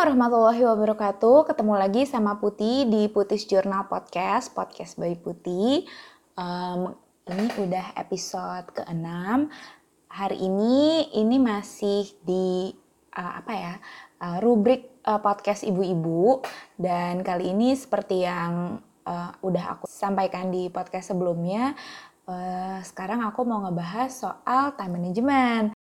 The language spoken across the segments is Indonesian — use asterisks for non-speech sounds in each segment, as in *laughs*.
warahmatullahi wabarakatuh. Ketemu lagi sama Putih di Putih Journal Podcast, podcast by Putih. Um, ini udah episode ke-6. Hari ini ini masih di uh, apa ya? Uh, rubrik uh, podcast ibu-ibu dan kali ini seperti yang uh, udah aku sampaikan di podcast sebelumnya, sekarang aku mau ngebahas soal time management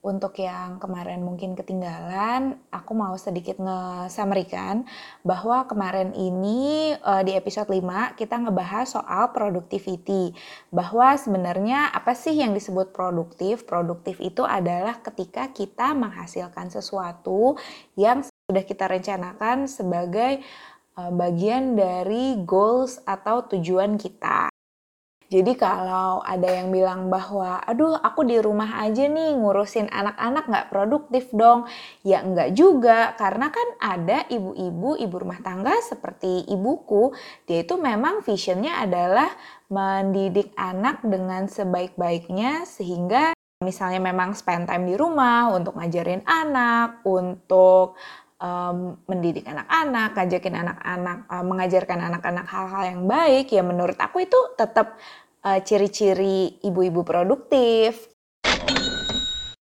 untuk yang kemarin mungkin ketinggalan, aku mau sedikit nge-summary-kan bahwa kemarin ini uh, di episode 5 kita ngebahas soal productivity. Bahwa sebenarnya apa sih yang disebut produktif? Produktif itu adalah ketika kita menghasilkan sesuatu yang sudah kita rencanakan sebagai uh, bagian dari goals atau tujuan kita. Jadi kalau ada yang bilang bahwa, aduh aku di rumah aja nih ngurusin anak-anak nggak produktif dong. Ya enggak juga, karena kan ada ibu-ibu, ibu rumah tangga seperti ibuku, dia itu memang visionnya adalah mendidik anak dengan sebaik-baiknya sehingga misalnya memang spend time di rumah untuk ngajarin anak, untuk um, mendidik anak-anak, ngajakin anak-anak, um, mengajarkan anak-anak hal-hal yang baik, ya menurut aku itu tetap uh, ciri-ciri ibu-ibu produktif.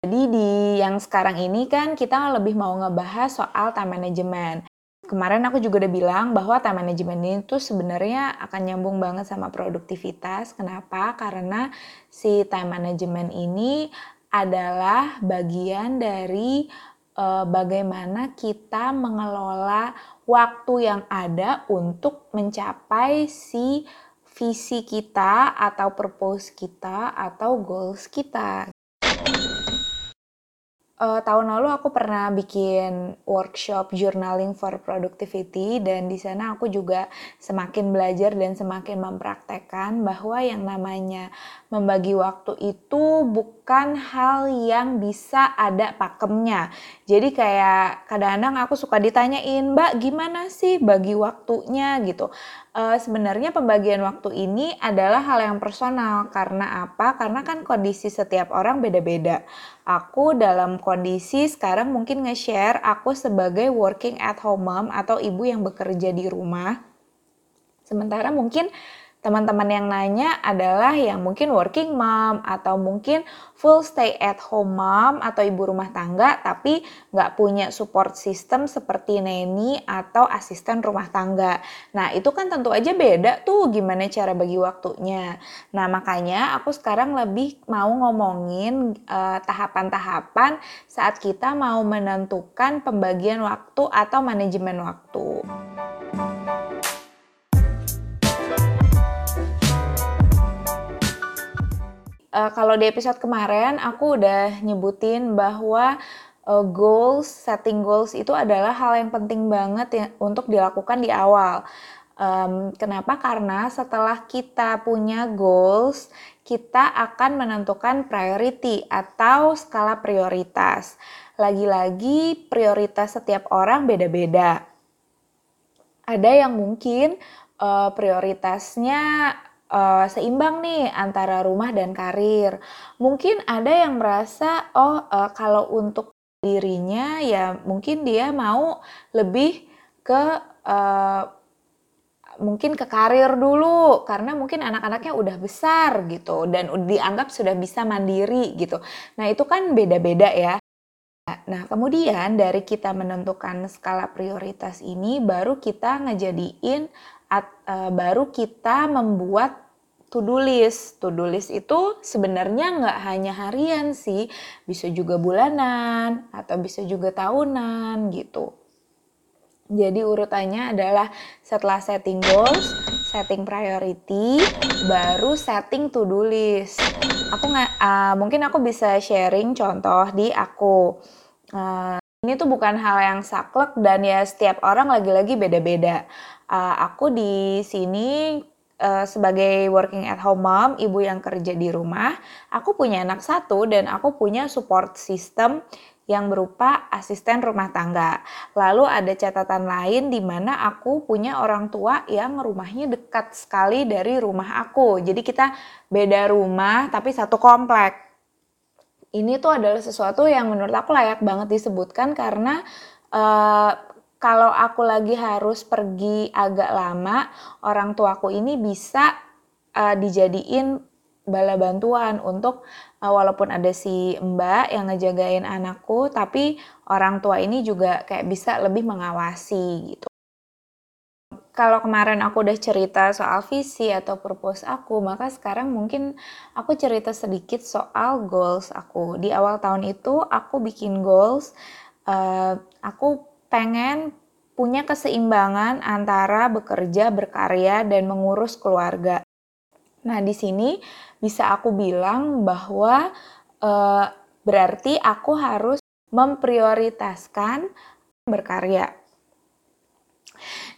Jadi di yang sekarang ini kan kita lebih mau ngebahas soal time management. Kemarin aku juga udah bilang bahwa time management ini tuh sebenarnya akan nyambung banget sama produktivitas. Kenapa? Karena si time management ini adalah bagian dari uh, bagaimana kita mengelola waktu yang ada untuk mencapai si visi kita atau purpose kita atau goals kita uh, tahun lalu aku pernah bikin workshop journaling for productivity dan di sana aku juga semakin belajar dan semakin mempraktekkan bahwa yang namanya membagi waktu itu bukan hal yang bisa ada pakemnya. Jadi kayak kadang-kadang aku suka ditanyain, "Mbak, gimana sih bagi waktunya?" gitu. Uh, sebenarnya pembagian waktu ini adalah hal yang personal karena apa? Karena kan kondisi setiap orang beda-beda. Aku dalam kondisi sekarang mungkin nge-share aku sebagai working at home mom atau ibu yang bekerja di rumah. Sementara mungkin Teman-teman yang nanya adalah yang mungkin working mom atau mungkin full stay at home mom atau ibu rumah tangga tapi nggak punya support system seperti nanny atau asisten rumah tangga. Nah itu kan tentu aja beda tuh gimana cara bagi waktunya. Nah makanya aku sekarang lebih mau ngomongin eh, tahapan-tahapan uh, saat kita mau menentukan pembagian waktu atau manajemen waktu. Uh, kalau di episode kemarin aku udah nyebutin bahwa uh, goals, setting goals itu adalah hal yang penting banget ya untuk dilakukan di awal. Um, kenapa? Karena setelah kita punya goals, kita akan menentukan priority atau skala prioritas. Lagi-lagi prioritas setiap orang beda-beda. Ada yang mungkin uh, prioritasnya uh, seimbang nih antara rumah dan karir. Mungkin ada yang merasa oh uh, kalau untuk dirinya ya mungkin dia mau lebih ke uh, mungkin ke karir dulu karena mungkin anak-anaknya udah besar gitu dan dianggap sudah bisa mandiri gitu. Nah, itu kan beda-beda ya. Nah, kemudian dari kita menentukan skala prioritas ini baru kita ngejadiin at, uh, baru kita membuat to-do list. To-do list itu sebenarnya nggak hanya harian sih, bisa juga bulanan atau bisa juga tahunan gitu. Jadi urutannya adalah setelah setting goals, setting priority, baru setting to-do list. Aku nggak, uh, mungkin aku bisa sharing contoh di aku. Uh, ini tuh bukan hal yang saklek dan ya setiap orang lagi-lagi beda-beda uh, aku di sini uh, sebagai working at home mom, ibu yang kerja di rumah, aku punya anak satu dan aku punya support system yang berupa asisten rumah tangga. Lalu ada catatan lain di mana aku punya orang tua yang rumahnya dekat sekali dari rumah aku. Jadi kita beda rumah tapi satu komplek. Ini tuh adalah sesuatu yang menurut aku layak banget disebutkan karena uh, kalau aku lagi harus pergi agak lama, orang tuaku ini bisa uh, dijadiin bala bantuan untuk uh, walaupun ada si mbak yang ngejagain anakku, tapi orang tua ini juga kayak bisa lebih mengawasi gitu kalau kemarin aku udah cerita soal visi atau purpose aku, maka sekarang mungkin aku cerita sedikit soal goals aku. Di awal tahun itu aku bikin goals, uh, aku pengen punya keseimbangan antara bekerja, berkarya, dan mengurus keluarga. Nah, di sini bisa aku bilang bahwa uh, berarti aku harus memprioritaskan berkarya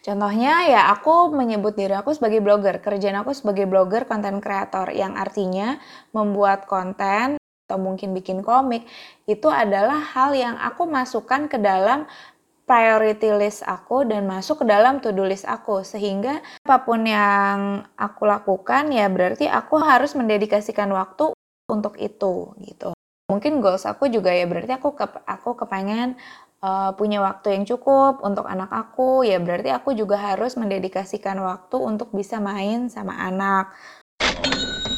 Contohnya ya aku menyebut diri aku sebagai blogger, kerjaan aku sebagai blogger konten kreator yang artinya membuat konten atau mungkin bikin komik itu adalah hal yang aku masukkan ke dalam priority list aku dan masuk ke dalam to-do list aku sehingga apa pun yang aku lakukan ya berarti aku harus mendedikasikan waktu untuk itu gitu. Mungkin goals aku juga ya berarti aku ke, aku kepengen uh, punya waktu yang cukup untuk anak aku, ya berarti aku juga harus mendedikasikan waktu untuk bisa main sama anak.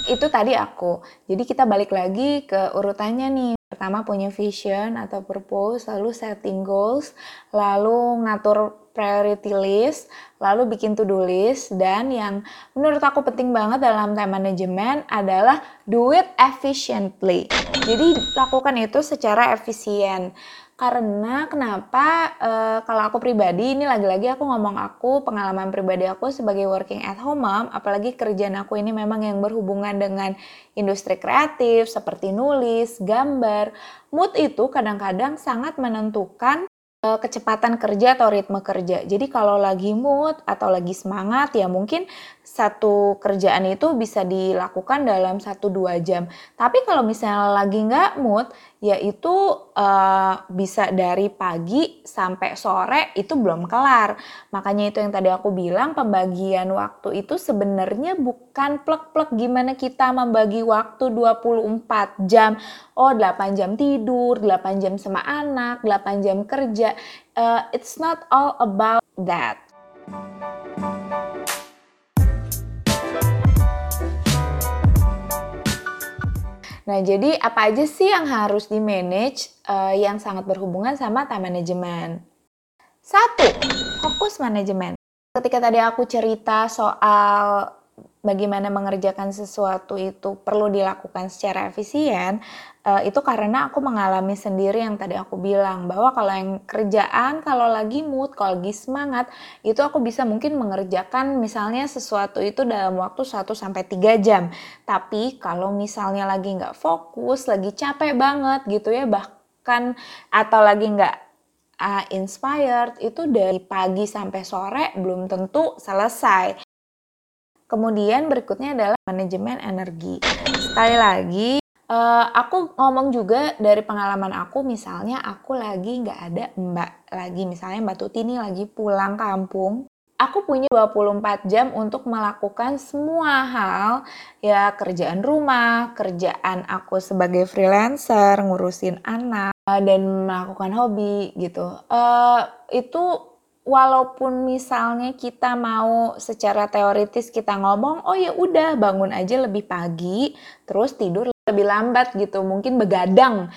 Itu tadi aku. Jadi kita balik lagi ke urutannya nih. Pertama punya vision atau purpose, lalu setting goals, lalu ngatur priority list, lalu bikin to-do list, dan yang menurut aku penting banget dalam time management adalah do it efficiently. Jadi lakukan itu secara efisien. Karena kenapa uh, kalau aku pribadi ini lagi-lagi aku ngomong aku pengalaman pribadi aku sebagai working at home mom, apalagi kerjaan aku ini memang yang berhubungan dengan industri kreatif seperti nulis, gambar. Mood itu kadang-kadang sangat menentukan uh, kecepatan kerja atau ritme kerja. Jadi kalau lagi mood atau lagi semangat ya mungkin satu kerjaan itu bisa dilakukan dalam 1-2 jam. Tapi kalau misalnya lagi nggak mood, ya itu uh, bisa dari pagi sampai sore itu belum kelar. Makanya itu yang tadi aku bilang pembagian waktu itu sebenarnya bukan plek-plek gimana kita membagi waktu 24 jam. Oh 8 jam tidur, 8 jam sama anak, 8 jam kerja. Uh, it's not all about that. Nah, jadi apa aja sih yang harus di-manage uh, yang sangat berhubungan sama time management? Satu, fokus manajemen. Ketika tadi aku cerita soal bagaimana mengerjakan sesuatu itu perlu dilakukan secara efisien, uh, itu karena aku mengalami sendiri yang tadi aku bilang bahwa kalau yang kerjaan kalau lagi mood, kalau lagi semangat, itu aku bisa mungkin mengerjakan misalnya sesuatu itu dalam waktu 1 sampai 3 jam. Tapi kalau misalnya lagi nggak fokus, lagi capek banget gitu ya, bahkan atau lagi nggak uh, inspired itu dari pagi sampai sore belum tentu selesai. Kemudian berikutnya adalah manajemen energi. Sekali lagi, uh, aku ngomong juga dari pengalaman aku, misalnya aku lagi nggak ada mbak lagi, misalnya Mbak Tuti ini lagi pulang kampung. Aku punya 24 jam untuk melakukan semua hal, ya kerjaan rumah, kerjaan aku sebagai freelancer, ngurusin anak, dan melakukan hobi gitu. Uh, itu walaupun misalnya kita mau secara teoritis kita ngomong, oh ya udah bangun aja lebih pagi, terus tidur lebih lambat gitu, mungkin begadang.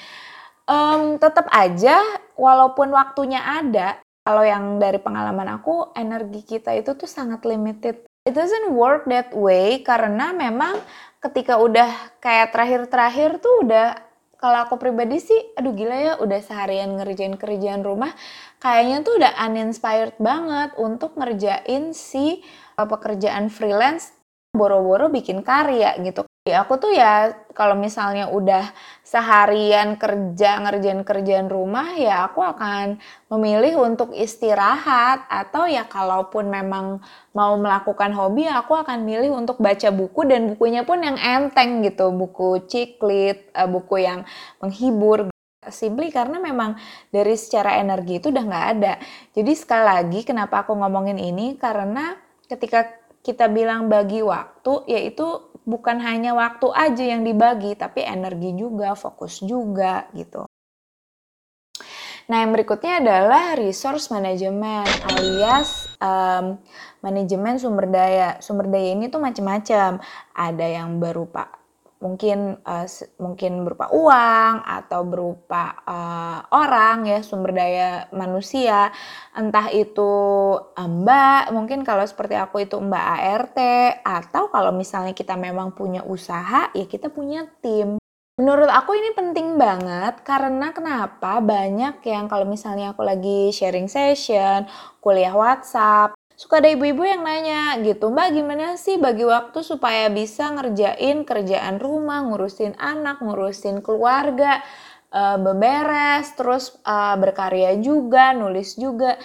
Um, tetap aja, walaupun waktunya ada, kalau yang dari pengalaman aku, energi kita itu tuh sangat limited. It doesn't work that way karena memang ketika udah kayak terakhir-terakhir tuh udah kalau aku pribadi sih, aduh gila ya, udah seharian ngerjain kerjaan rumah, kayaknya tuh udah uninspired banget untuk ngerjain si uh, pekerjaan freelance, boro-boro bikin karya gitu. Ya, aku tuh ya kalau misalnya udah seharian kerja ngerjain kerjaan rumah ya aku akan memilih untuk istirahat. Atau ya kalaupun memang mau melakukan hobi ya aku akan milih untuk baca buku. Dan bukunya pun yang enteng gitu buku ciklit eh, buku yang menghibur simply karena memang dari secara energi itu udah nggak ada. Jadi sekali lagi kenapa aku ngomongin ini? Karena ketika kita bilang bagi waktu yaitu bukan hanya waktu aja yang dibagi, tapi energi juga, fokus juga gitu. Nah, yang berikutnya adalah resource management alias um, manajemen sumber daya. Sumber daya ini tuh macam-macam. Ada yang berupa mungkin uh, mungkin berupa uang atau berupa uh, orang ya sumber daya manusia. Entah itu mbak mungkin kalau seperti aku itu mbak ART atau kalau misalnya kita memang punya usaha ya kita punya tim. Menurut aku ini penting banget karena kenapa? Banyak yang kalau misalnya aku lagi sharing session, kuliah WhatsApp, suka ada ibu-ibu yang nanya gitu, Mbak gimana sih bagi waktu supaya bisa ngerjain kerjaan rumah, ngurusin anak, ngurusin keluarga, uh, beberes, terus uh, berkarya juga, nulis juga.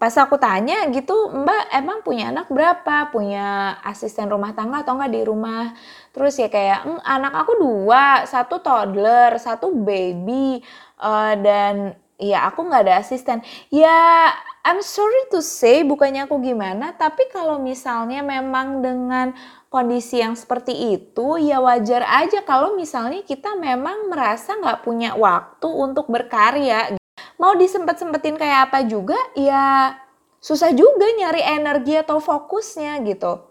Pas aku tanya gitu, Mbak emang punya anak berapa? Punya asisten rumah tangga atau enggak di rumah? Terus ya kayak, anak aku dua, satu toddler, satu baby, uh, dan ya aku nggak ada asisten. Ya I'm sorry to say, bukannya aku gimana, tapi kalau misalnya memang dengan kondisi yang seperti itu, ya wajar aja kalau misalnya kita memang merasa nggak punya waktu untuk berkarya. Mau disempet-sempetin kayak apa juga, ya susah juga nyari energi atau fokusnya gitu.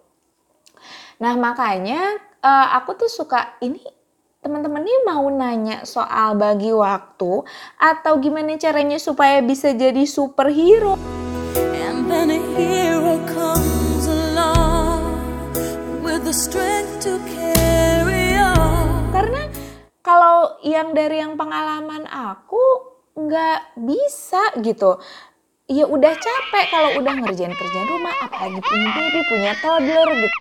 Nah makanya uh, aku tuh suka ini teman-teman nih mau nanya soal bagi waktu atau gimana caranya supaya bisa jadi superhero. And then a hero comes along with the strength to carry on. Karena kalau yang dari yang pengalaman aku nggak bisa gitu. Ya udah capek kalau udah ngerjain kerjaan rumah, apalagi punya baby, punya toddler gitu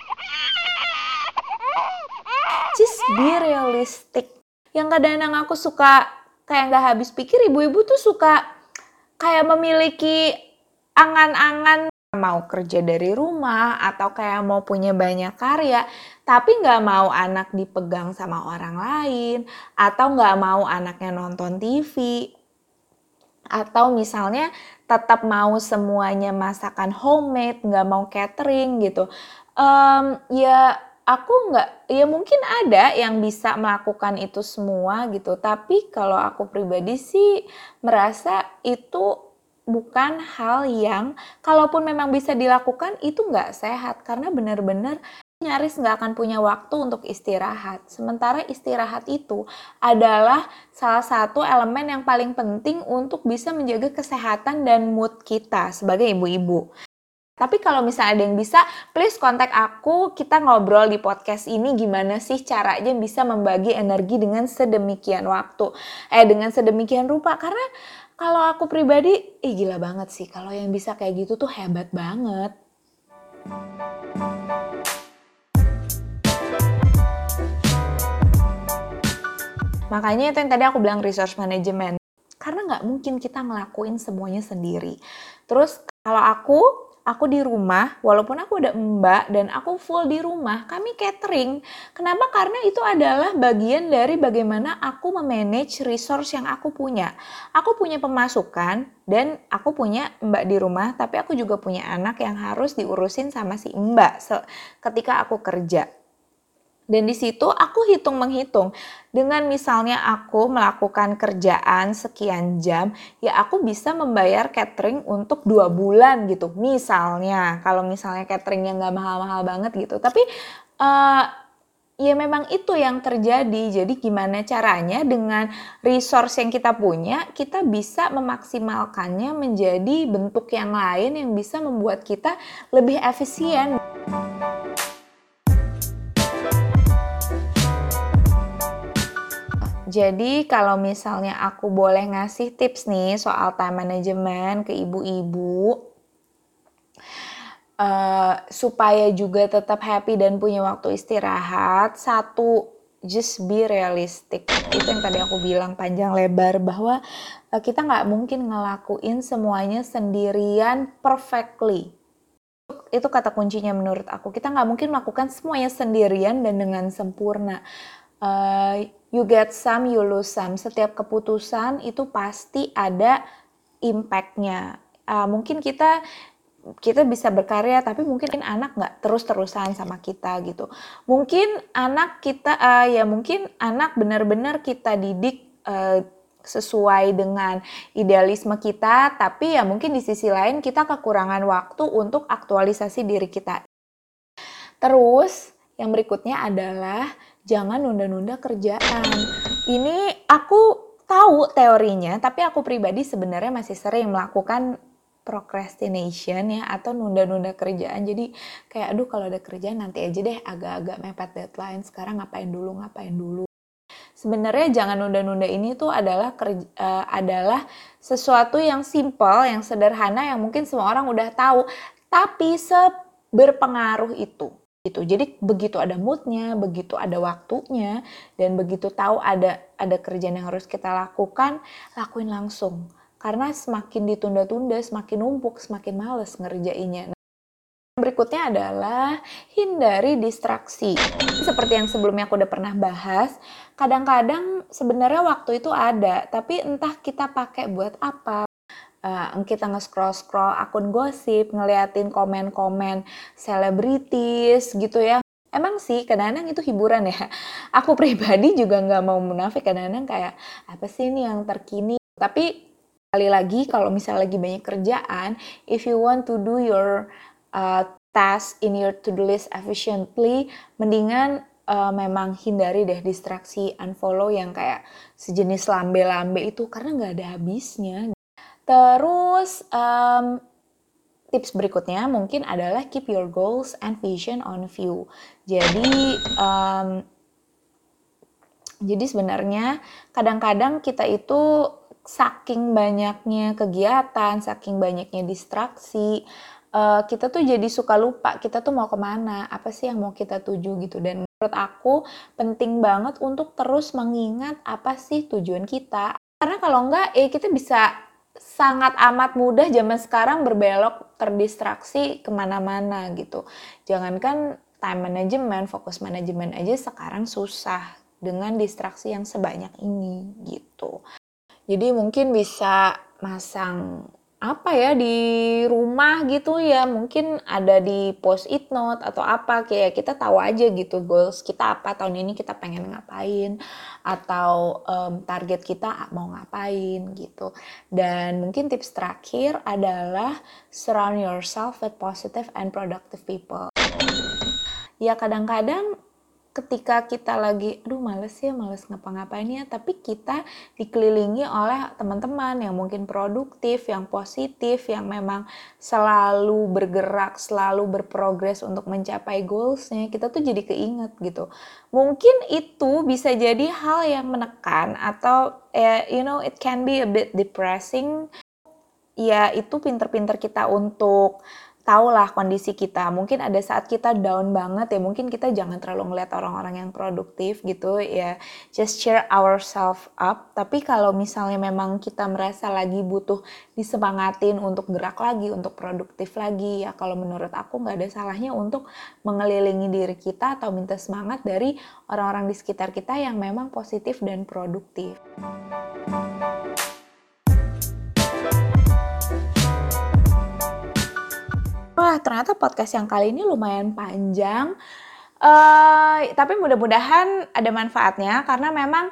just be realistic. Yang kadang-kadang aku suka kayak nggak habis pikir ibu-ibu tuh suka kayak memiliki angan-angan mau kerja dari rumah atau kayak mau punya banyak karya tapi nggak mau anak dipegang sama orang lain atau nggak mau anaknya nonton TV atau misalnya tetap mau semuanya masakan homemade nggak mau catering gitu um, ya aku nggak ya mungkin ada yang bisa melakukan itu semua gitu tapi kalau aku pribadi sih merasa itu bukan hal yang kalaupun memang bisa dilakukan itu nggak sehat karena benar-benar nyaris nggak akan punya waktu untuk istirahat. Sementara istirahat itu adalah salah satu elemen yang paling penting untuk bisa menjaga kesehatan dan mood kita sebagai ibu-ibu. Tapi kalau misalnya ada yang bisa, please kontak aku, kita ngobrol di podcast ini gimana sih caranya bisa membagi energi dengan sedemikian waktu. Eh, dengan sedemikian rupa. Karena kalau aku pribadi, ih gila banget sih. Kalau yang bisa kayak gitu tuh hebat banget. Makanya itu yang tadi aku bilang resource management. Karena nggak mungkin kita ngelakuin semuanya sendiri. Terus kalau aku aku di rumah, walaupun aku ada mbak dan aku full di rumah, kami catering. Kenapa? Karena itu adalah bagian dari bagaimana aku memanage resource yang aku punya. Aku punya pemasukan dan aku punya mbak di rumah, tapi aku juga punya anak yang harus diurusin sama si mbak ketika aku kerja. Dan di situ aku hitung menghitung. Dengan misalnya aku melakukan kerjaan sekian jam, ya aku bisa membayar catering untuk dua bulan gitu. Misalnya, kalau misalnya cateringnya nggak mahal-mahal banget gitu. Tapi uh, ya memang itu yang terjadi. Jadi gimana caranya dengan resource yang kita punya, kita bisa memaksimalkannya menjadi bentuk yang lain yang bisa membuat kita lebih efisien. Jadi kalau misalnya aku boleh ngasih tips nih soal time management ke ibu-ibu uh, supaya juga tetap happy dan punya waktu istirahat, satu just be realistic. Itu yang tadi aku bilang panjang lebar bahwa uh, kita nggak mungkin ngelakuin semuanya sendirian perfectly. Itu kata kuncinya menurut aku. Kita nggak mungkin melakukan semuanya sendirian dan dengan sempurna. Uh, you get some, you lose some. Setiap keputusan itu pasti ada impact-nya. Uh, mungkin kita kita bisa berkarya tapi mungkin anak nggak terus-terusan sama kita gitu mungkin anak kita uh, ya mungkin anak benar-benar kita didik uh, sesuai dengan idealisme kita tapi ya mungkin di sisi lain kita kekurangan waktu untuk aktualisasi diri kita terus yang berikutnya adalah jangan nunda-nunda kerjaan. Ini aku tahu teorinya tapi aku pribadi sebenarnya masih sering melakukan procrastination ya atau nunda-nunda kerjaan. Jadi kayak aduh kalau ada kerjaan nanti aja deh agak-agak mepet deadline. Sekarang ngapain dulu ngapain dulu? Sebenarnya jangan nunda-nunda ini tuh adalah kerja, uh, adalah sesuatu yang simple yang sederhana yang mungkin semua orang udah tahu. Tapi seberpengaruh itu itu jadi begitu ada moodnya begitu ada waktunya dan begitu tahu ada ada kerjaan yang harus kita lakukan lakuin langsung karena semakin ditunda-tunda, semakin numpuk, semakin males ngerjainnya. Nah, berikutnya adalah hindari distraksi. Seperti yang sebelumnya aku udah pernah bahas, kadang-kadang sebenarnya waktu itu ada, tapi entah kita pakai buat apa. Uh, kita nge-scroll-scroll akun gosip, ngeliatin komen-komen selebritis gitu ya. Emang sih kadang-kadang itu hiburan ya. *laughs* Aku pribadi juga nggak mau munafik kadang-kadang kayak apa sih ini yang terkini. Tapi Sekali lagi, kalau misalnya lagi banyak kerjaan, if you want to do your uh, task in your to-do list efficiently, mendingan uh, memang hindari deh distraksi, unfollow yang kayak sejenis lambe-lambe itu karena nggak ada habisnya. Terus um, tips berikutnya mungkin adalah keep your goals and vision on view. Jadi um, jadi sebenarnya kadang-kadang kita itu saking banyaknya kegiatan, saking banyaknya distraksi, uh, kita tuh jadi suka lupa kita tuh mau ke mana, apa sih yang mau kita tuju gitu. Dan menurut aku penting banget untuk terus mengingat apa sih tujuan kita. Karena kalau enggak, eh kita bisa sangat amat mudah zaman sekarang berbelok terdistraksi ke mana-mana gitu. Jangankan time management, fokus manajemen aja sekarang susah dengan distraksi yang sebanyak ini gitu. Jadi mungkin bisa masang apa ya di rumah gitu ya mungkin ada di post it note atau apa kayak kita tahu aja gitu goals kita apa tahun ini kita pengen ngapain atau um, target kita mau ngapain gitu. Dan mungkin tips terakhir adalah surround yourself with positive and productive people. Ya kadang-kadang ketika kita lagi aduh males ya males ngapa-ngapain ya tapi kita dikelilingi oleh teman-teman yang mungkin produktif yang positif yang memang selalu bergerak selalu berprogres untuk mencapai goalsnya kita tuh jadi keinget gitu. Mungkin itu bisa jadi hal yang menekan atau ya you know it can be a bit depressing. Ya itu pinter-pinter kita untuk tahulah kondisi kita. Mungkin ada saat kita down banget ya, mungkin kita jangan terlalu ngeliat orang-orang yang produktif gitu ya. Just cheer ourselves up. Tapi kalau misalnya memang kita merasa lagi butuh disemangatin untuk gerak lagi, untuk produktif lagi ya kalau menurut aku nggak ada salahnya untuk mengelilingi diri kita atau minta semangat dari orang-orang di sekitar kita yang memang positif dan produktif. Wah ternyata podcast yang kali ini lumayan panjang. Uh, tapi mudah-mudahan ada manfaatnya karena memang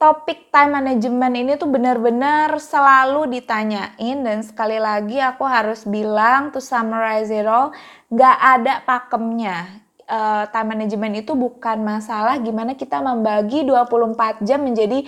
topik time management ini tuh benar-benar selalu ditanyain dan sekali lagi aku harus bilang to summarize it all nggak ada pakemnya uh, time management itu bukan masalah gimana kita membagi 24 jam menjadi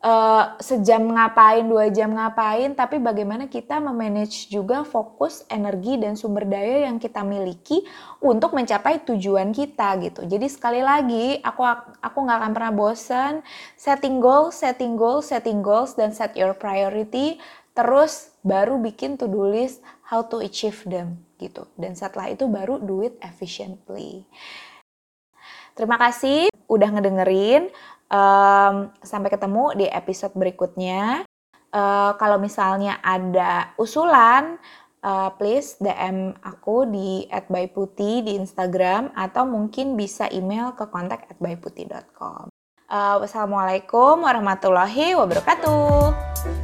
uh, sejam ngapain, dua jam ngapain, tapi bagaimana kita memanage juga fokus, energi, dan sumber daya yang kita miliki untuk mencapai tujuan kita gitu. Jadi sekali lagi, aku aku nggak akan pernah bosan setting goals, setting goals, setting goals, dan set your priority. Terus baru bikin to-do list how to achieve them gitu. Dan setelah itu baru do it efficiently. Terima kasih udah ngedengerin. Um, sampai ketemu di episode berikutnya. Uh, kalau misalnya ada usulan, uh, please DM aku di @byputi di Instagram atau mungkin bisa email ke kontak @byputi.com. Uh, wassalamualaikum warahmatullahi wabarakatuh.